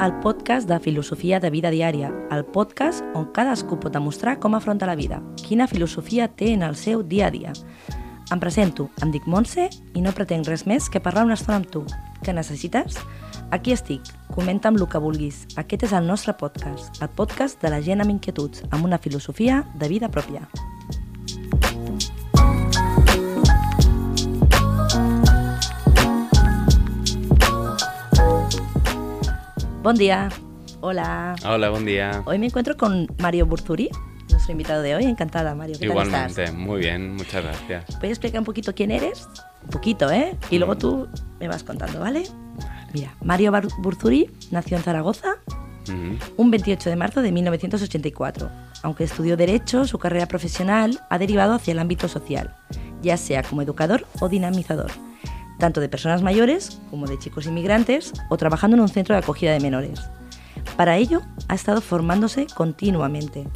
Al podcast de Filosofia de Vida Diària, el podcast on cadascú pot demostrar com afronta la vida, quina filosofia té en el seu dia a dia. Em presento, em dic Montse i no pretenc res més que parlar una estona amb tu. Què necessites? Aquí estic, comenta amb el que vulguis. Aquest és el nostre podcast, el podcast de la gent amb inquietuds, amb una filosofia de vida pròpia. Buen día. Hola. Hola, buen día. Hoy me encuentro con Mario Burzuri, nuestro invitado de hoy. Encantada, Mario. ¿Qué Igualmente, tal estás? muy bien, muchas gracias. ¿Puedes explicar un poquito quién eres? Un poquito, ¿eh? Y luego tú me vas contando, ¿vale? Mira, Mario Burzuri nació en Zaragoza un 28 de marzo de 1984. Aunque estudió Derecho, su carrera profesional ha derivado hacia el ámbito social, ya sea como educador o dinamizador, tanto de personas mayores como de chicos inmigrantes o trabajando en un centro de acogida de menores. Para ello, ha estado formándose continuamente.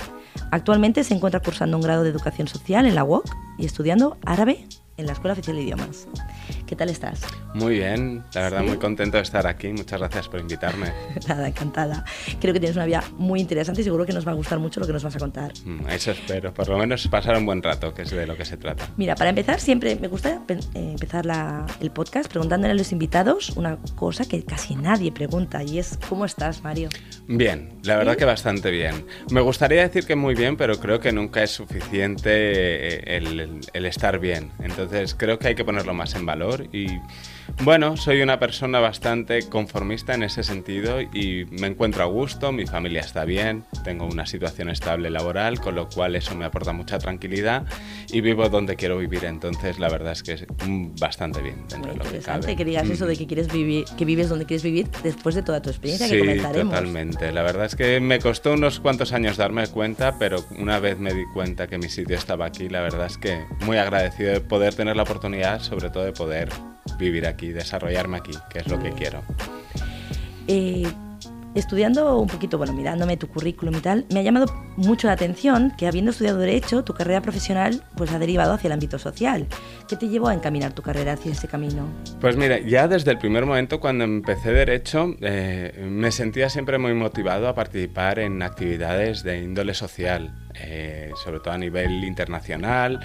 Actualmente se encuentra cursando un grado de Educación Social en la UOC y estudiando árabe en la Escuela Oficial de Idiomas. ¿Qué tal estás? Muy bien, la verdad Sí. muy contento de estar aquí. Muchas gracias por invitarme. Nada, encantada. Creo que tienes una vida muy interesante y seguro que nos va a gustar mucho lo que nos vas a contar. Mm, Eso espero, por lo menos pasar un buen rato, que es de lo que se trata. Mira, para empezar, siempre me gusta eh, empezar la- el podcast preguntándole a los invitados una cosa que casi nadie pregunta y es ¿cómo estás, Mario? Bien, la verdad ¿Sí? que bastante bien. Me gustaría decir que muy bien, pero creo que nunca es suficiente eh, el estar bien. Entonces creo que hay que ponerlo más en valor y bueno, soy una persona bastante conformista en ese sentido y me encuentro a gusto, mi familia está bien, tengo una situación estable laboral, con lo cual eso me aporta mucha tranquilidad y vivo donde quiero vivir. Entonces la verdad es que es bastante bien dentro Muy de lo que cabe. que digas eso de que quieres vivir, que vives donde quieres vivir después de toda tu experiencia Sí, que comentaremos. totalmente. La verdad es que me costó unos cuantos años darme cuenta, pero una vez me di cuenta que mi sitio estaba aquí, la verdad es que muy agradecido de poder tener la oportunidad, sobre todo de poder vivir aquí, desarrollarme aquí, que es lo que quiero. Eh, estudiando un poquito, bueno, mirándome tu currículum y tal, me ha llamado mucho la atención que habiendo estudiado Derecho, tu carrera profesional pues ha derivado hacia el ámbito social. ¿Qué te llevó a encaminar tu carrera hacia ese camino? Pues mira, ya desde el primer momento cuando empecé Derecho, eh, me sentía siempre muy motivado a participar en actividades de índole social, eh, sobre todo a nivel internacional.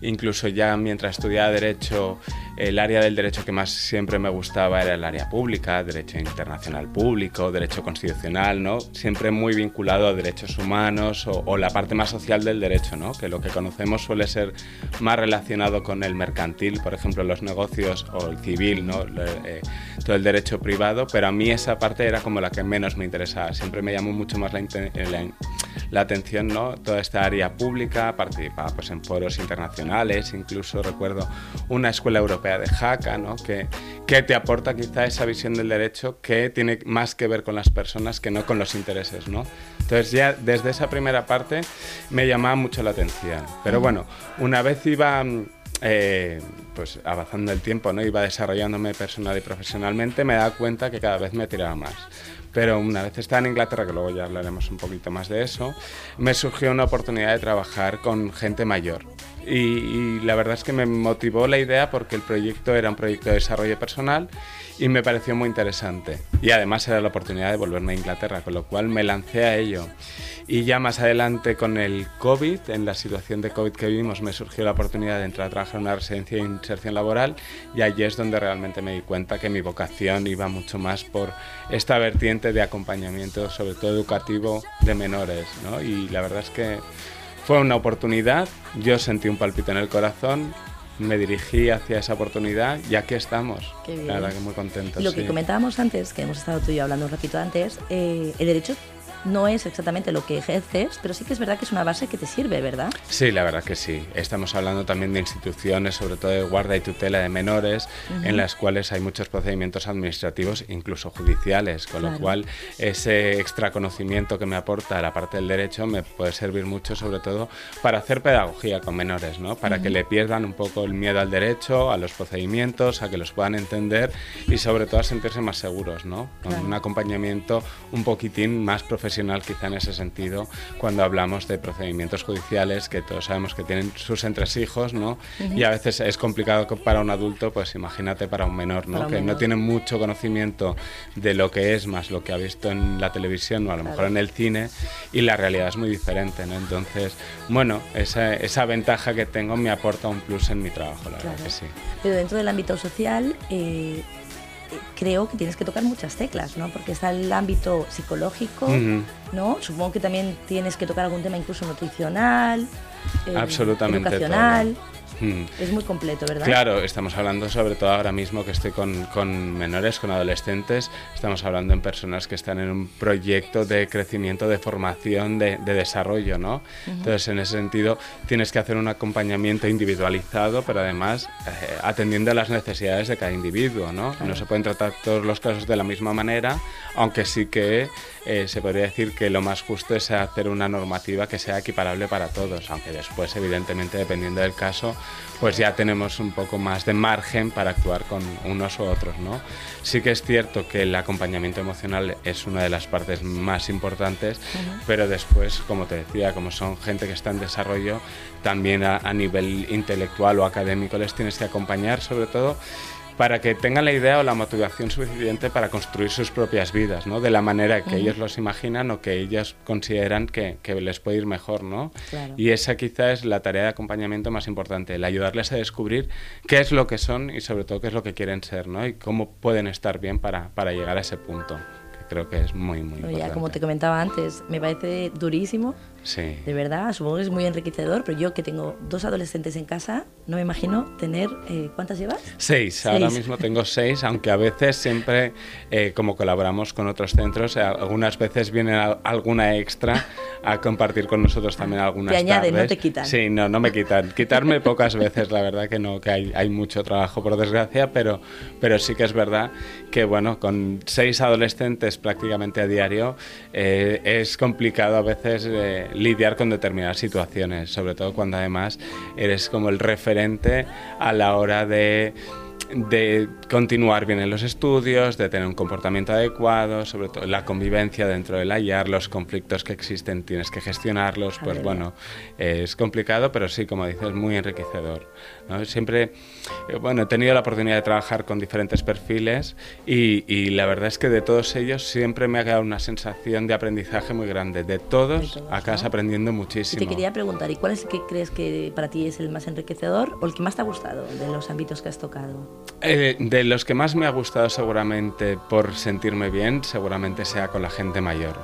Incluso ya mientras estudiaba Derecho, el área del derecho que más siempre me gustaba era el área pública, Derecho Internacional Público, Derecho Constitucional, ¿no? Siempre muy vinculado a derechos humanos o, o la parte más social del derecho, ¿no? Que lo que conocemos suele ser más relacionado con el mercantil, por ejemplo, los negocios o el civil, ¿no? Eh, todo el derecho privado, pero a mí esa parte era como la que menos me interesaba. Siempre me llamó mucho más la, la- la atención, ¿no? Toda esta área pública, participaba pues, en foros internacionales, incluso recuerdo una escuela europea de Jaca, ¿no? Que, que te aporta quizá esa visión del derecho que tiene más que ver con las personas que no con los intereses, ¿no? Entonces ya desde esa primera parte me llamaba mucho la atención. Pero bueno, una vez iba mm, eh, pues avanzando el tiempo, ¿no? Iba desarrollándome personal y profesionalmente, me daba cuenta que cada vez me tiraba más. Pero una vez estaba en Inglaterra, que luego ya hablaremos un poquito más de eso, me surgió una oportunidad de trabajar con gente mayor. Y, y la verdad es que me motivó la idea porque el proyecto era un proyecto de desarrollo personal y me pareció muy interesante. Y además era la oportunidad de volverme a Inglaterra, con lo cual me lancé a ello. Y ya más adelante con el COVID, en la situación de COVID que vivimos, me surgió la oportunidad de entrar a trabajar en una residencia de inserción laboral y allí es donde realmente me di cuenta que mi vocación iba mucho más por esta vertiente de acompañamiento, sobre todo educativo, de menores. ¿no? Y la verdad es que fue una oportunidad, yo sentí un palpito en el corazón, me dirigí hacia esa oportunidad y aquí estamos. Qué bien. La verdad que muy contento. Y lo que comentábamos antes, que hemos estado tú y yo hablando un ratito antes, eh, el derecho no es exactamente lo que ejerces, pero sí que es verdad que es una base que te sirve, ¿verdad? Sí, la verdad que sí. Estamos hablando también de instituciones, sobre todo de guarda y tutela de menores, en las cuales hay muchos procedimientos administrativos, incluso judiciales, con lo cual ese extra conocimiento que me aporta la parte del derecho me puede servir mucho, sobre todo para hacer pedagogía con menores, ¿no? Para que le pierdan un poco el miedo al derecho, a los procedimientos, a que los puedan entender y sobre todo a sentirse más seguros, ¿no? Con un acompañamiento un poquitín más profesional quizá en ese sentido cuando hablamos de procedimientos judiciales que todos sabemos que tienen sus entresijos, ¿no? Y a veces es complicado para un adulto, pues imagínate para un menor, ¿no? que no tiene mucho conocimiento de lo que es más lo que ha visto en la televisión o a lo mejor en el cine y la realidad es muy diferente, ¿no? Entonces, bueno, esa, esa ventaja que tengo me aporta un plus en mi trabajo, la verdad que sí. Pero dentro del ámbito social, eh, creo que tienes que tocar muchas teclas, ¿no? Porque está el ámbito psicológico, ¿no? Supongo que también tienes que tocar algún tema incluso nutricional, eh, Absolutamente educacional. Hmm. Es muy completo, ¿verdad? Claro, estamos hablando sobre todo ahora mismo que estoy con, con, menores, con adolescentes, estamos hablando en personas que están en un proyecto de crecimiento, de formación, de, de desarrollo, ¿no? Entonces, en ese sentido, tienes que hacer un acompañamiento individualizado, pero además eh, atendiendo a las necesidades de cada individuo, ¿no? No se pueden tratar todos los casos de la misma manera, aunque sí que eh, se podría decir que lo más justo es hacer una normativa que sea equiparable para todos, aunque después, evidentemente, dependiendo del caso, pues ya tenemos un poco más de margen para actuar con unos u otros, ¿no? Sí que es cierto que el acompañamiento emocional es una de las partes más importantes, pero después, como te decía, como son gente que está en desarrollo, también a nivel intelectual o académico les tienes que acompañar, sobre todo para que tengan la idea o la motivación suficiente para construir sus propias vidas, ¿no? De la manera que ellos los imaginan o que ellos consideran que, les puede ir mejor, ¿no? Y esa quizá es la tarea de acompañamiento más importante, el ayudarles a descubrir qué es lo que son y sobre todo qué es lo que quieren ser, ¿no? Y cómo pueden estar bien para, para llegar a ese punto, que creo que es muy, muy importante. Ya, como te comentaba antes, me parece durísimo Sí. De verdad, supongo que es muy enriquecedor, pero yo que tengo dos adolescentes en casa, no me imagino tener... Eh, ¿Cuántas llevas? Seis. ahora mismo tengo seis, aunque a veces siempre, eh, como colaboramos con otros centros, eh, algunas veces viene alguna extra a compartir con nosotros también algunas Te añaden, no te quitan. Sí, no, no me quitan. Quitarme pocas veces, la verdad que no, que hay, hay mucho trabajo por desgracia, pero, pero sí que es verdad que, bueno, con seis adolescentes prácticamente a diario, es complicado a veces lidiar con determinadas situaciones, sobre todo cuando además eres como el referente a la hora de de continuar bien en los estudios, de tener un comportamiento adecuado, sobre todo la convivencia dentro del IAR, los conflictos que existen tienes que gestionarlos, pues bueno, es complicado, pero sí, como dices, muy enriquecedor. Siempre, eh, bueno, he tenido la oportunidad de trabajar con diferentes perfiles y, la verdad es que de todos ellos siempre me ha quedado una sensación de aprendizaje muy grande. De todos, acá aprendiendo muchísimo. Y te quería preguntar, ¿y cuál es el que crees que para ti es el más enriquecedor o el que más te ha gustado de los ámbitos que has tocado? Eh, de los que más me ha gustado seguramente por sentirme bien, seguramente sea con la gente mayor.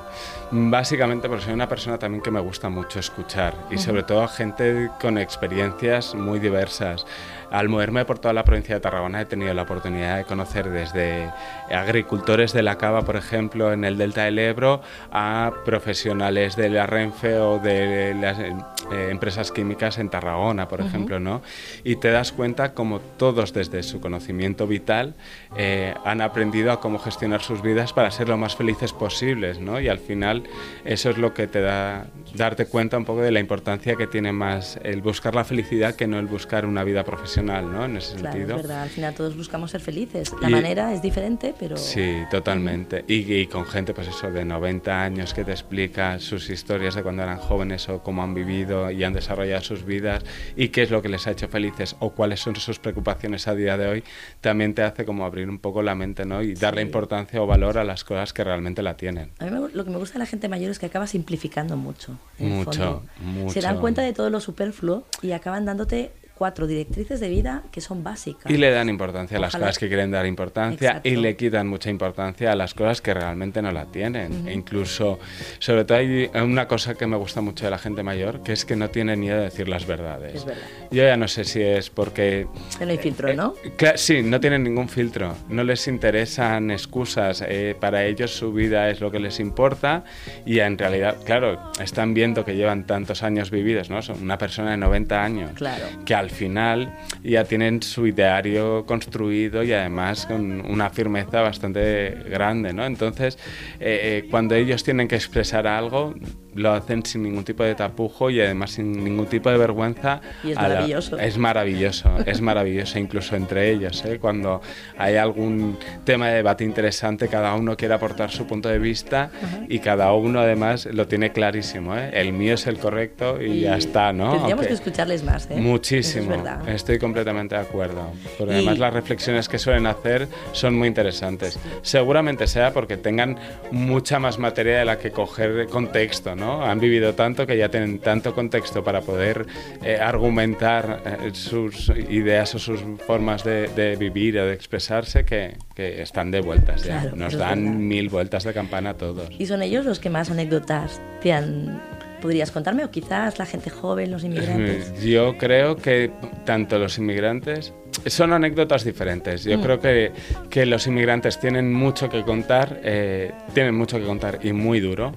Básicamente porque soy una persona también que me gusta mucho escuchar y sobre todo gente con experiencias muy diversas. Al moverme por toda la provincia de Tarragona he tenido la oportunidad de conocer desde agricultores de la cava, por ejemplo, en el delta del Ebro, a profesionales de la Renfe o de las eh, empresas químicas en Tarragona, por ejemplo, ¿no? Y te das cuenta como todos desde su conocimiento vital eh, han aprendido a cómo gestionar sus vidas para ser lo más felices posibles, ¿no? Y al final eso es lo que te da darte cuenta un poco de la importancia que tiene más el buscar la felicidad que no el buscar una vida profesional, ¿no? En ese claro, sentido. Es verdad, al final todos buscamos ser felices. La manera es diferente, pero... Sí, totalmente. Y, con gente, pues eso, de 90 años que te explica sus historias de cuando eran jóvenes o cómo han vivido y han desarrollado sus vidas y qué es lo que les ha hecho felices o cuáles son sus preocupaciones a día de hoy, también te hace como abrir un poco la mente, ¿no? Y darle importancia o valor a las cosas que realmente la tienen. A mí lo que me gusta de la gente mayor es que acaba simplificando mucho. mucho, mucho. Se dan cuenta de todo lo superfluo y acaban dándote cuatro directrices de vida que son básicas. Y le dan importancia a las cosas que quieren dar importancia y Exacto. le quitan mucha importancia a las cosas que realmente no la tienen. E incluso, sobre todo hay una cosa que me gusta mucho de la gente mayor, que es que no tiene miedo de decir las verdades. Es verdad. Yo ya no sé si es porque... Que no hay filtro, ¿no? Eh, sí, no tienen ningún filtro, no les interesan excusas, eh, para ellos su vida es lo que les importa y en realidad, claro, están viendo que llevan tantos años vividos, ¿no? Son una persona de 90 años, Claro. que al final ya tienen su ideario construido y además con una firmeza bastante grande, ¿no? Entonces, eh, eh, cuando ellos tienen que expresar algo, lo hacen sin ningún tipo de tapujo y además sin ningún tipo de vergüenza. Y es la- maravilloso. es maravilloso, es maravilloso, incluso entre ellos, ¿eh? cuando hay algún tema de debate interesante, cada uno quiere aportar su punto de vista y cada uno además lo tiene clarísimo. ¿eh? El mío es el correcto y, ya está, ¿no? Tendríamos que escucharles más, ¿eh? Muchísimo, Eso es verdad. estoy completamente de acuerdo. Porque Y- además las reflexiones que suelen hacer son muy interesantes. Seguramente sea porque tengan mucha más materia de la que coger contexto, ¿no? Han vivido tanto que ya tienen tanto contexto para poder eh, argumentar eh, sus ideas o sus formas de, de vivir o de expresarse que, que están de vueltas ya. Claro, Nos verdad. dan mil vueltas de campana a todos. Y son ellos los que más anécdotas te han... ¿Podrías contarme? O quizás la gente joven, los inmigrantes. Yo creo que tanto los inmigrantes son anécdotas diferentes. Mm. Yo creo que, que los inmigrantes tienen mucho que contar, eh, tienen mucho que contar y muy duro.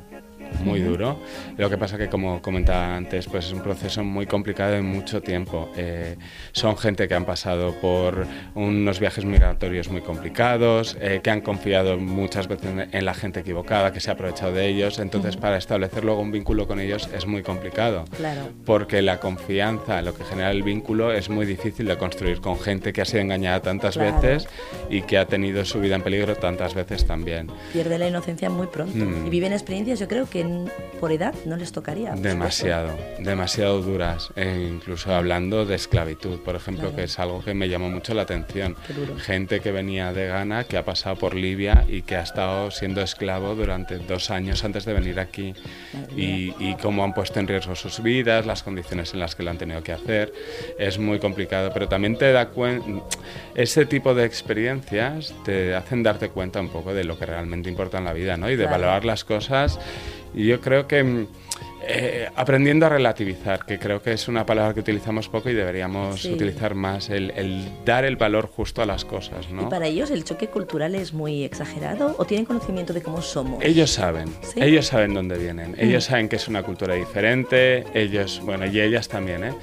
Muy duro. Lo que pasa que, como comentaba antes, pues es un proceso muy complicado en mucho tiempo. Eh, son gente que han pasado por unos viajes migratorios muy complicados, eh, que han confiado muchas veces en, la gente equivocada, que se ha aprovechado de ellos. Entonces, para establecer luego un vínculo con ellos es muy complicado Claro. porque la confianza, lo que genera el vínculo, es muy difícil de construir con gente que ha sido engañada tantas Claro. veces y que ha tenido su vida en peligro tantas veces también. Pierde la inocencia muy pronto. Mm. Y viven experiencias, yo creo que por edad no les tocaría. Demasiado, demasiado duras, e incluso hablando de esclavitud, por ejemplo, Claro. que es algo que me llamó mucho la atención. Gente que venía de Ghana, que ha pasado por Libia y que ha estado siendo esclavo durante dos años antes de venir aquí. Y, y cómo han puesto en riesgo sus vidas, las condiciones en las que lo han tenido que hacer. Es muy complicado, pero también te da cuenta, ese tipo de experiencias te hacen darte cuenta un poco de lo que realmente importa en la vida, ¿no? Y de Claro. valorar las cosas. Y yo creo que mm, eh, aprendiendo a relativizar, que creo que es una palabra que utilizamos poco y deberíamos Sí. utilizar más, el, el dar el valor justo a las cosas, ¿no? ¿Y para ellos el choque cultural es muy exagerado o tienen conocimiento de cómo somos? Ellos saben, ¿Sí? ellos saben dónde vienen, ellos saben que es una cultura diferente, ellos, bueno, y ellas también, ¿eh?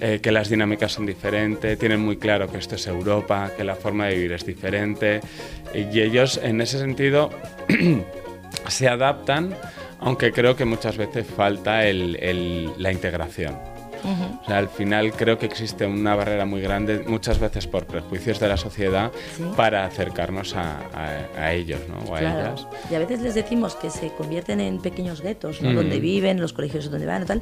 Eh, que las dinámicas son diferentes, tienen muy claro que esto es Europa, que la forma de vivir es diferente, y ellos en ese sentido se adaptan, aunque creo que muchas veces falta el- el- la integración. Ujú. O sea, al final creo que existe una barrera muy grande, muchas veces por prejuicios de la sociedad, Sí. para acercarnos a, a- a ellos, ¿no? O a Claro. ellas. Y a veces les decimos que se convierten en pequeños guetos, ¿no? Mm. Donde viven, los colegios donde van tal.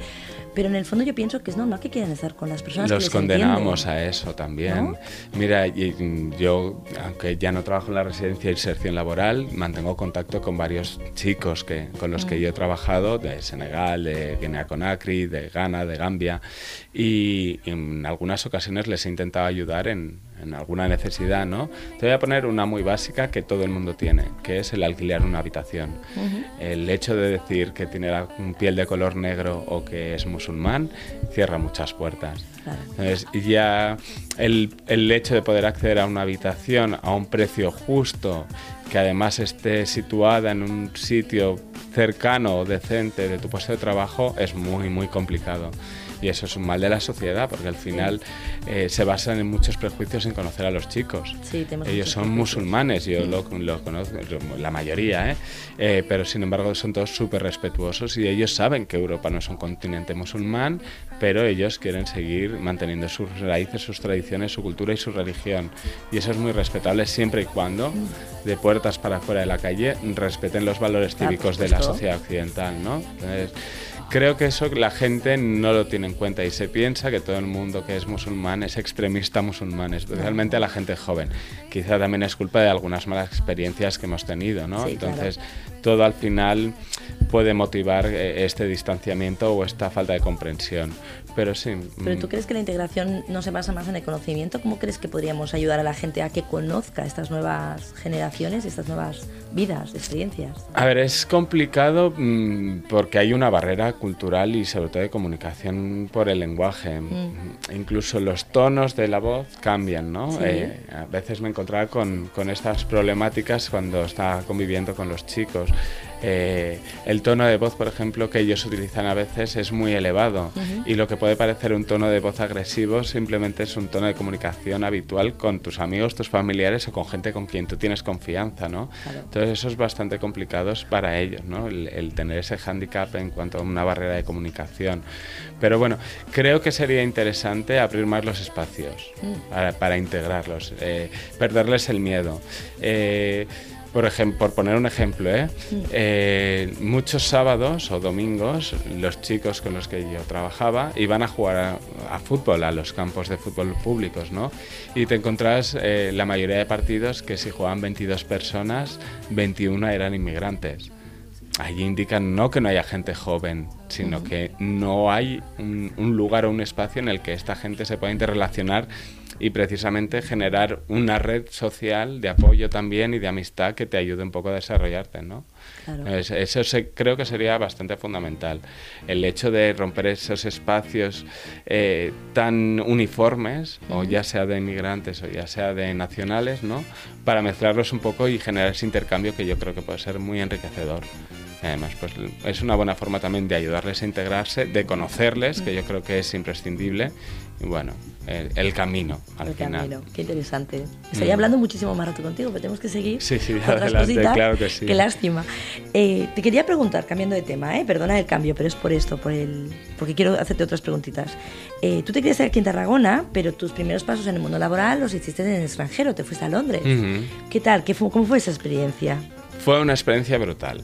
Pero en el fondo yo pienso que es normal que quieran estar con las personas que Los les condenamos entienden. a eso también. ¿No? Mira, y- y yo, aunque ya no trabajo en la residencia de inserción laboral, mantengo contacto con varios chicos que, con los Mm. que yo he trabajado, de Senegal, de Guinea-Conakry, de Ghana, de Gambia, y en algunas ocasiones les he intentado ayudar en, en alguna necesidad, ¿no? Te voy a poner una muy básica que todo el mundo tiene, que es el alquilar una habitación. El hecho de decir que tiene la piel de color negro o que es musulmán cierra muchas puertas. Claro. Entonces, ya el, el hecho de poder acceder a una habitación a un precio justo, que además esté situada en un sitio cercano o decente de tu puesto de trabajo, es muy, muy complicado. Y eso es un mal de la sociedad, porque al final eh, se basan en muchos prejuicios en conocer a los chicos. Sí, Ellos son musulmanes, yo lo, lo conozco, la mayoría, ¿eh? Eh, pero sin embargo son todos súper respetuosos y ellos saben que Europa no es un continente musulmán, pero ellos quieren seguir manteniendo sus raíces, sus tradiciones, su cultura y su religión. Y eso es muy respetable siempre y cuando, de puertas para afuera de la calle, respeten los valores cívicos de la sociedad occidental, ¿no? Entonces, Creo que eso la gente no lo tiene en cuenta y se piensa que todo el mundo que es musulmán es extremista musulmán, especialmente a la gente joven. Quizá también es culpa de algunas malas experiencias que hemos tenido, ¿no? Sí, Entonces, todo al final puede motivar eh, este distanciamiento o esta falta de comprensión. Pero sí. ¿Pero tú mm. crees que la integración no se basa más en el conocimiento? ¿Cómo crees que podríamos ayudar a la gente a que conozca estas nuevas generaciones, estas nuevas vidas, experiencias? A ver, es complicado mm, porque hay una barrera cultural y sobre todo de comunicación por el lenguaje. Mm. Incluso los tonos de la voz cambian, ¿no? Sí. Eh, a veces me encontraba con, con estas problemáticas cuando estaba conviviendo con los chicos. Eh, el tono de voz, por ejemplo, que ellos utilizan a veces es muy elevado y lo que puede parecer un tono de voz agresivo simplemente es un tono de comunicación habitual con tus amigos, tus familiares o con gente con quien tú tienes confianza, ¿no? Claro. Entonces eso es bastante complicado para ellos, ¿no? El, el tener ese hándicap en cuanto a una barrera de comunicación. Pero bueno, creo que sería interesante abrir más los espacios Mm. para, para integrarlos, eh, perderles el miedo. Eh, por, ejemplo, por poner un ejemplo, ¿eh? Eh, muchos sábados o domingos los chicos con los que yo trabajaba iban a jugar a, a fútbol, a los campos de fútbol públicos, ¿no? Y te encontrás eh, la mayoría de partidos que si jugaban 22 personas, 21 eran inmigrantes. Allí indican no que no haya gente joven, sino que no hay un, un lugar o un espacio en el que esta gente se pueda interrelacionar y precisamente generar una red social de apoyo también y de amistad que te ayude un poco a desarrollarte, ¿no? Claro. Es- Eso se- creo que sería bastante fundamental. El hecho de romper esos espacios eh, tan uniformes, o ya sea de inmigrantes o ya sea de nacionales, ¿no? Para mezclarlos un poco y generar ese intercambio que yo creo que puede ser muy enriquecedor. Además, pues es una buena forma también de ayudarles a integrarse, de conocerles, que yo creo que es imprescindible. Y bueno, el, el camino al El final. camino, qué interesante. Estaría Mm. hablando muchísimo más rato contigo, pero tenemos que seguir. Sí, sí, otras adelante, cositas. claro que sí. Qué lástima. Eh, te quería preguntar, cambiando de tema, ¿eh? perdona el cambio, pero es por esto, por el, porque quiero hacerte otras preguntitas. Eh, tú te querías aquí en Tarragona, pero tus primeros pasos en el mundo laboral los hiciste en el extranjero, te fuiste a Londres. ¿Qué tal? ¿Qué fue, ¿Cómo fue esa experiencia? Fue una experiencia brutal.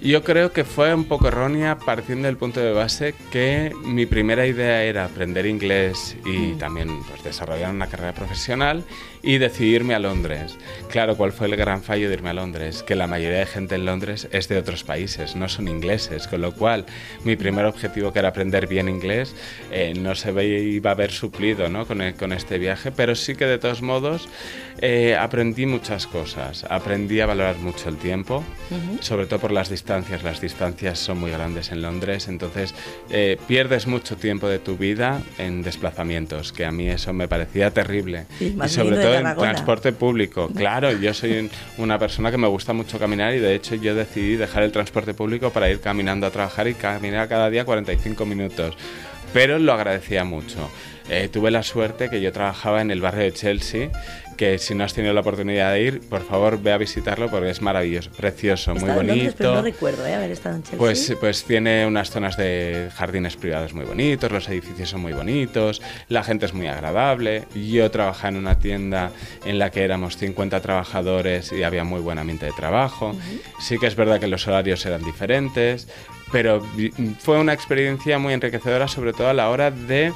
Yo creo que fue un poco errónea partiendo del punto de base que mi primera idea era aprender inglés y también pues, desarrollar una carrera profesional y decidirme a Londres. Claro, ¿cuál fue el gran fallo de irme a Londres? Que la mayoría de gente en Londres es de otros países, no son ingleses, con lo cual mi primer objetivo que era aprender bien inglés eh, no se iba a ver suplido ¿no? con, el- con este viaje, pero sí que de todos modos eh, aprendí muchas cosas. Aprendí a valorar mucho el tiempo, sobre todo por las distancias. Las distancias son muy grandes en Londres, entonces eh, pierdes mucho tiempo de tu vida en desplazamientos, que a mí eso me parecía terrible. Y más sobre viniendo en transporte público. Claro, yo soy un- una persona que me gusta mucho caminar y de hecho yo decidí dejar el transporte público para ir caminando a trabajar y caminar cada día 45 minutos. Pero lo agradecía mucho. Eh, tuve la suerte que yo trabajaba en el barrio de Chelsea, que si no has tenido la oportunidad de ir, por favor ve a visitarlo porque es maravilloso, precioso, muy en Londres, pero no bonito. recuerdo ¿eh? haber estado en Chelsea. Pues, pues tiene unas zonas de jardines privados muy bonitos, los edificios son muy bonitos, la gente es muy agradable. Yo trabajaba en una tienda en la que éramos 50 trabajadores y había muy buen ambiente de trabajo. Sí que es verdad que los horarios eran diferentes, pero fue una experiencia muy enriquecedora, sobre todo a la hora de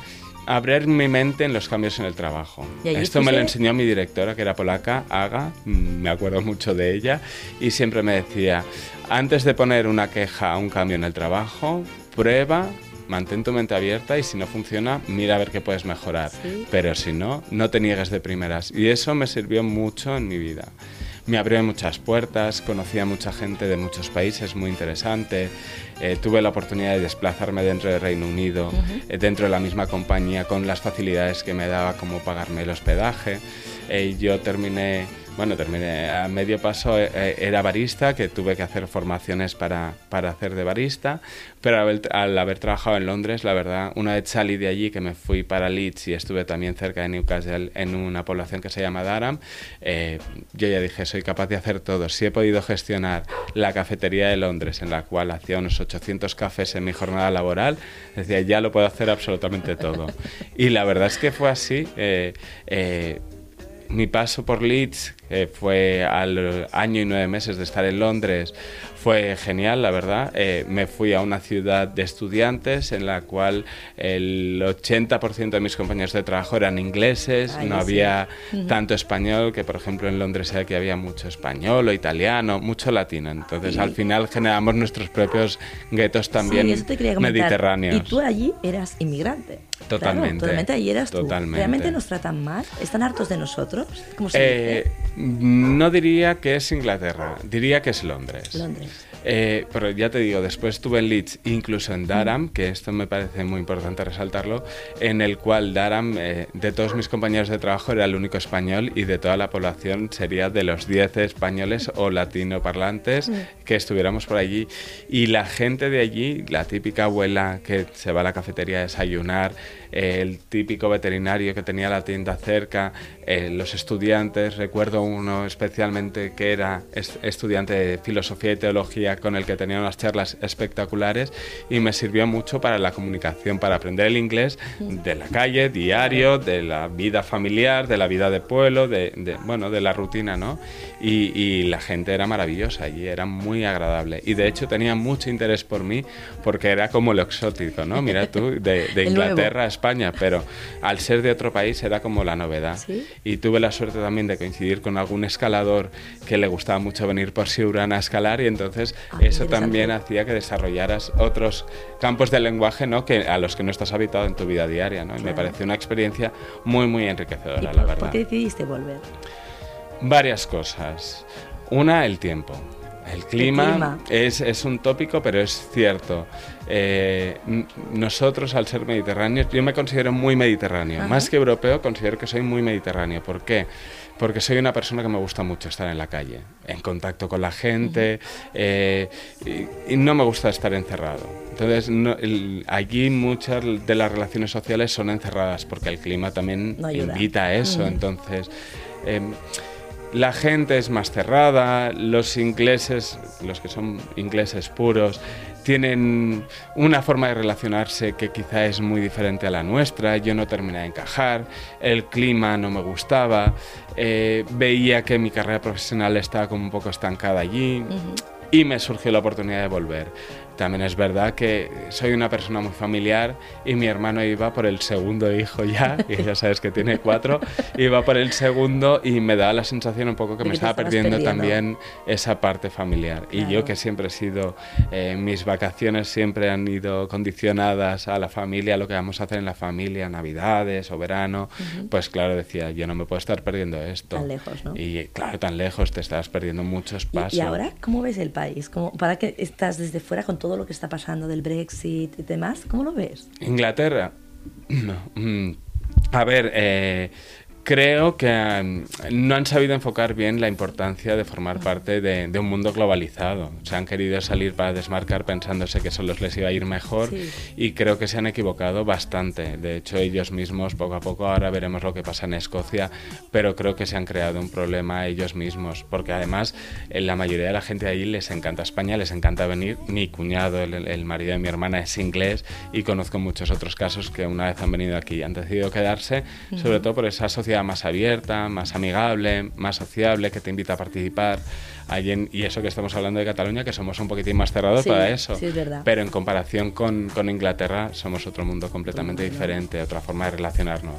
abrir mi mente en los cambios en el trabajo. Esto me lo enseñó mi directora, que era polaca, Aga, mm, me acuerdo mucho de ella, y siempre me decía, antes de poner una queja a un cambio en el trabajo, prueba, mantén tu mente abierta y si no funciona, mira a ver qué puedes mejorar. Sí. Pero si no, no te niegues de primeras. Y eso me sirvió mucho en mi vida. Me abrió muchas puertas, conocí a mucha gente de muchos países, muy interesante. Eh, tuve la oportunidad de desplazarme dentro del Reino Unido, eh, dentro de la misma compañía, con las facilidades que me daba como pagarme el hospedaje. Eh, yo terminé, bueno, terminé a medio paso, eh, eh, era barista, que tuve que hacer formaciones para, para hacer de barista, pero al haber, al haber trabajado en Londres, la verdad, una vez salí de allí, que me fui para Leeds y estuve también cerca de Newcastle, en una población que se llama Durham, eh, yo ya dije, soy capaz de hacer todo. Si he podido gestionar la cafetería de Londres, en la cual hacía unos 800 cafés en mi jornada laboral, decía, ya lo puedo hacer absolutamente todo. Y la verdad es que fue así. eh, eh, mi paso por Leeds, que fue al año y nueve meses de estar en Londres, fue genial, la verdad. Eh, me fui a una ciudad de estudiantes en la cual el 80% de mis compañeros de trabajo eran ingleses, no había tanto español, que por ejemplo en Londres sé que había mucho español o italiano, mucho latino. Entonces al final generamos nuestros propios guetos también mediterráneos. Y tú allí eras inmigrante. Totalmente. totalmente allí eras tú. ¿Realmente nos tratan mal? ¿Están hartos de nosotros? Eh, no diría que es Inglaterra, diría que es Londres. Londres. Eh, pero ya te digo, después estuve en Leeds, incluso en Durham, que esto me parece muy importante resaltarlo, en el cual Durham, eh, de todos mis compañeros de trabajo, era el único español y de toda la población sería de los 10 españoles o latinoparlantes que estuviéramos por allí. Y la gente de allí, la típica abuela que se va a la cafetería a desayunar, el típico veterinario que tenía la tienda cerca, eh, los estudiantes, recuerdo uno especialmente que era estudiante de filosofía y teología con el que tenía unas charlas espectaculares y me sirvió mucho para la comunicación, para aprender el inglés de la calle, diario, de la vida familiar, de la vida de pueblo, de, bueno, de la rutina, ¿no? Y, la gente era maravillosa y era muy agradable. Y de hecho tenía mucho interés por mí porque era como lo exótico, ¿no? Mira tú, de, de Inglaterra a España, pero al ser de otro país era como la novedad. Y tuve la suerte también de coincidir con algún escalador que le gustaba mucho venir por Siurana a escalar y entonces ah, eso también hacía que desarrollaras otros campos de lenguaje ¿no? que, a los que no estás habituado en tu vida diaria. ¿no? Y me pareció una experiencia muy, muy enriquecedora, la verdad. ¿Por qué decidiste volver? Varias cosas. Una, el tiempo. El clima, Es, es, un tópico, pero es cierto. Eh, nosotros, al ser mediterráneos, yo me considero muy mediterráneo. Más que europeo, considero que soy muy mediterráneo. ¿Por qué? Porque soy una persona que me gusta mucho estar en la calle, en contacto con la gente, eh, y, no me gusta estar encerrado. Entonces, allí muchas de las relaciones sociales son encerradas, porque el clima también invita a eso. Entonces, em, la gente es más cerrada, los ingleses, los que son ingleses puros, tienen una forma de relacionarse que quizá es muy diferente a la nuestra, yo no terminé de encajar, el clima no me gustaba, eh, veía que mi carrera profesional estaba como un poco estancada allí y me surgió la oportunidad de volver. También es verdad que soy una persona muy familiar y mi hermano iba por el segundo hijo ya, y ya sabes que tiene cuatro, iba por el segundo y me da la sensación un poco que me estaba perdiendo, también esa parte familiar. Y yo que siempre he sido, eh, mis vacaciones siempre han ido condicionadas a la familia, a lo que vamos a hacer en la familia, navidades o verano, pues claro, decía, yo no me puedo estar perdiendo esto. Tan lejos, ¿no? Y claro, tan lejos, te estás perdiendo muchos pasos. ¿Y, ahora cómo ves el país? ¿Cómo, ¿Para que estás desde fuera con todo lo que está pasando del Brexit y demás. ¿Cómo lo ves? Inglaterra. Mm. A ver, eh, Creo que um, no han sabido enfocar bien la importancia de formar parte de, un mundo globalizado. Se han querido salir para desmarcar pensándose que solo les iba a ir mejor y creo que se han equivocado bastante. De hecho, ellos mismos, poco a poco, ahora veremos lo que pasa en Escocia, pero creo que se han creado un problema ellos mismos, porque además la mayoría de la gente de allí les encanta España, les encanta venir. Mi cuñado, el, marido de mi hermana, es inglés y conozco muchos otros casos que una vez han venido aquí y han decidido quedarse, sobre todo por esa sociedad más abierta, más amigable, más sociable, que te invita a participar. y eso que estamos hablando de Cataluña, que somos un poquitín más cerrados para eso. Sí, es verdad. Pero en comparación con, con Inglaterra, somos otro mundo completamente diferente, otra forma de relacionarnos.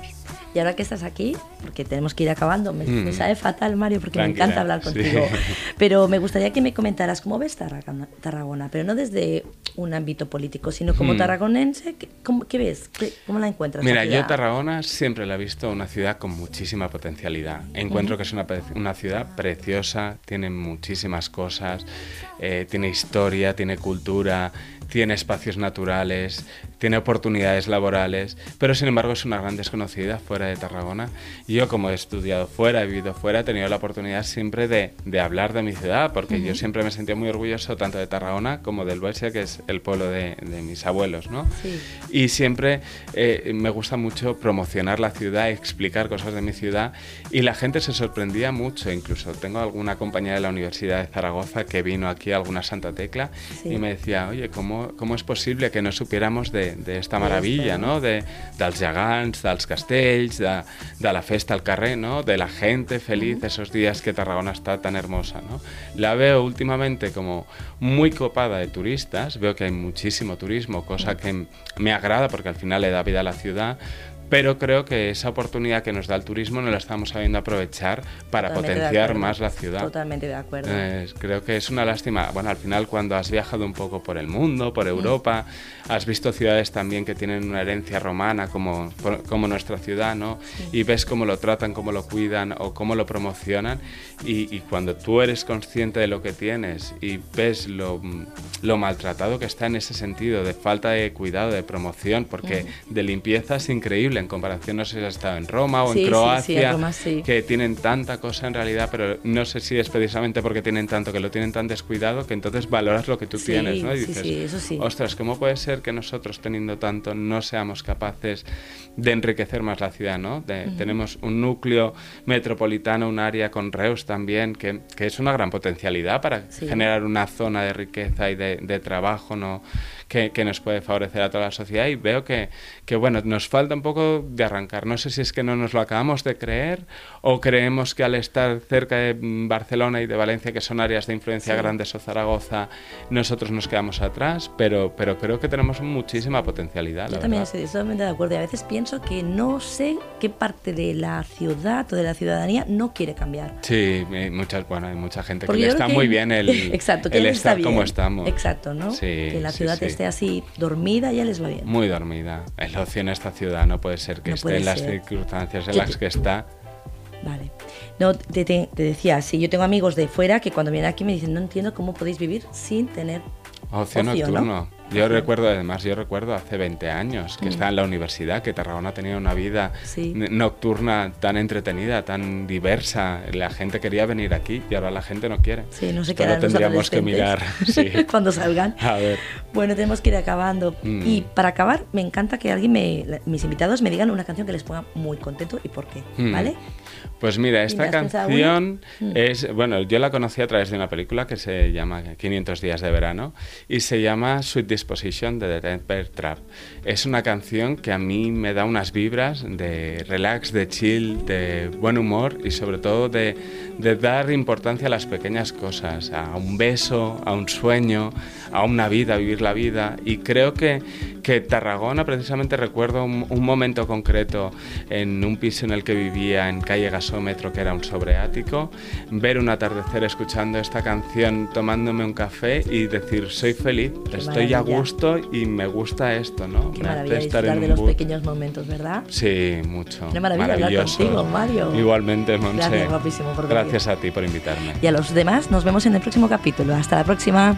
Y ahora que estás aquí, porque tenemos que ir acabando, me, mm. sabe fatal, Mario, porque me encanta hablar contigo. Pero me gustaría que me comentaras cómo ves Tarragona, pero no desde un ámbito político, sino como mm. tarragonense, ¿qué, ves? ¿Cómo la encuentras? Mira, yo Tarragona siempre la he visto una ciudad con muchísima potencialidad. Encuentro que es una, una, ciudad preciosa, tiene muchísimas cosas, eh, tiene historia, tiene cultura, tiene espacios naturales, tiene oportunidades laborales, pero sin embargo es una gran desconocida fuera de Tarragona. Yo como he estudiado fuera, he vivido fuera, he tenido la oportunidad siempre de, de hablar de mi ciudad, porque yo siempre me sentía muy orgulloso tanto de Tarragona como del Buesia, que es el pueblo de, de mis abuelos. ¿no? Y siempre eh, me gusta mucho promocionar la ciudad, explicar cosas de mi ciudad, y la gente se sorprendía mucho, incluso tengo alguna compañera de la Universidad de Zaragoza que vino aquí a alguna Santa Tecla y me decía, oye, ¿cómo ¿cómo, es posible que no supiéramos de, d'esta meravella, no? De, dels gegants, dels castells, de, de la festa al carrer, ¿no? De la gente feliz, esos días que Tarragona está tan hermosa, ¿no? La veo últimamente como muy copada de turistas, veo que hay muchísimo turismo, cosa que me agrada porque al final le da vida a la ciudad, pero creo que esa oportunidad que nos da el turismo no la estamos sabiendo aprovechar para Totalmente potenciar más la ciudad. Totalmente de acuerdo. Eh, creo que es una lástima. Bueno, al final cuando has viajado un poco por el mundo, por Europa, has visto ciudades también que tienen una herencia romana como, como nuestra ciudad, ¿no? Y ves cómo lo tratan, cómo lo cuidan o cómo lo promocionan. Y, y cuando tú eres consciente de lo que tienes y ves lo, lo maltratado que está en ese sentido, de falta de cuidado, de promoción, porque de limpieza es increíble en comparación, no sé si has estado en Roma o Sí, en sí, Croacia, Roma que tienen tanta cosa en realidad, pero no sé si es precisamente porque tienen tanto, que lo tienen tan descuidado, que entonces valoras lo que tú tienes, ¿no? Y dices, eso ostras, ¿cómo puede ser que nosotros teniendo tanto no seamos capaces de enriquecer más la ciudad, ¿no? De- Tenemos un núcleo metropolitano, un área con Reus también, que, que es una gran potencialidad para generar una zona de riqueza y de, de trabajo, ¿no? Que, que nos puede favorecer a toda la sociedad y veo que, que, bueno, nos falta un poco de arrancar. No sé si es que no nos lo acabamos de creer o creemos que al estar cerca de Barcelona y de Valencia, que son áreas de influencia Sí. grandes, o Zaragoza, nosotros nos quedamos atrás, pero, pero creo que tenemos muchísima potencialidad. Yo la también estoy totalmente de acuerdo y a veces pienso que no sé qué parte de la ciudad o de la ciudadanía no quiere cambiar. Sí, hay muchas, bueno, hay mucha gente Porque que le está que- muy bien el, Exacto, que el les está estar como bien. estamos. Exacto, ¿no? Sí, que la sí, ciudad sí. Esté así dormida ya les va bien. Muy dormida. El ocio en esta ciudad no puede ser que No esté en las ser. circunstancias en las que está. Vale. No, te, te- te decía, sí, yo tengo amigos de fuera que cuando vienen aquí me dicen, no entiendo cómo podéis vivir sin tener Ocio, Ocio, ¿no? Yo recuerdo, además, yo recuerdo hace 20 años que estaba en la universidad, que Tarragona tenía una vida Mm. Sí. nocturna tan entretenida, tan diversa. La gente quería venir aquí y ahora la gente no quiere. Sí, no harán los tendríamos que mirar. Sí. cuando salgan. A ver. Bueno, tenemos que ir acabando. Mm. Y para acabar, me encanta que alguien, me, mis invitados, me digan una canción que les ponga muy contento y por qué, Mm. ¿vale? Pues mira, ¿Y esta canción? Mm. es, bueno, yo la conocí a través de una película que se llama 500 días de verano y se llama Sweet Disposition de The Temper Trap. Es una canción que a mí me da unas vibras de relax, de chill, de buen humor y sobre todo de, de dar importancia a las pequeñas cosas, a un beso, a un sueño, a una vida, a vivir la vida. Y creo que, que Tarragona, precisamente recuerdo un, un momento concreto en un piso en el que vivía en calle Gasómetro, que era un sobreático, ver un atardecer escuchando esta canción, tomándome un café y decir, soy feliz, estoy a. gusto y me gusta esto, ¿no? Qué Me hace maravilla estar disfrutar en de los pequeños momentos, ¿verdad? Sí, mucho. Una maravilla hablar contigo, Mario. Igualmente, Monse. Gracias, guapísimo, por venir. Gracias a ti por invitarme. Y a los demás, nos vemos en el próximo capítulo. Hasta la próxima.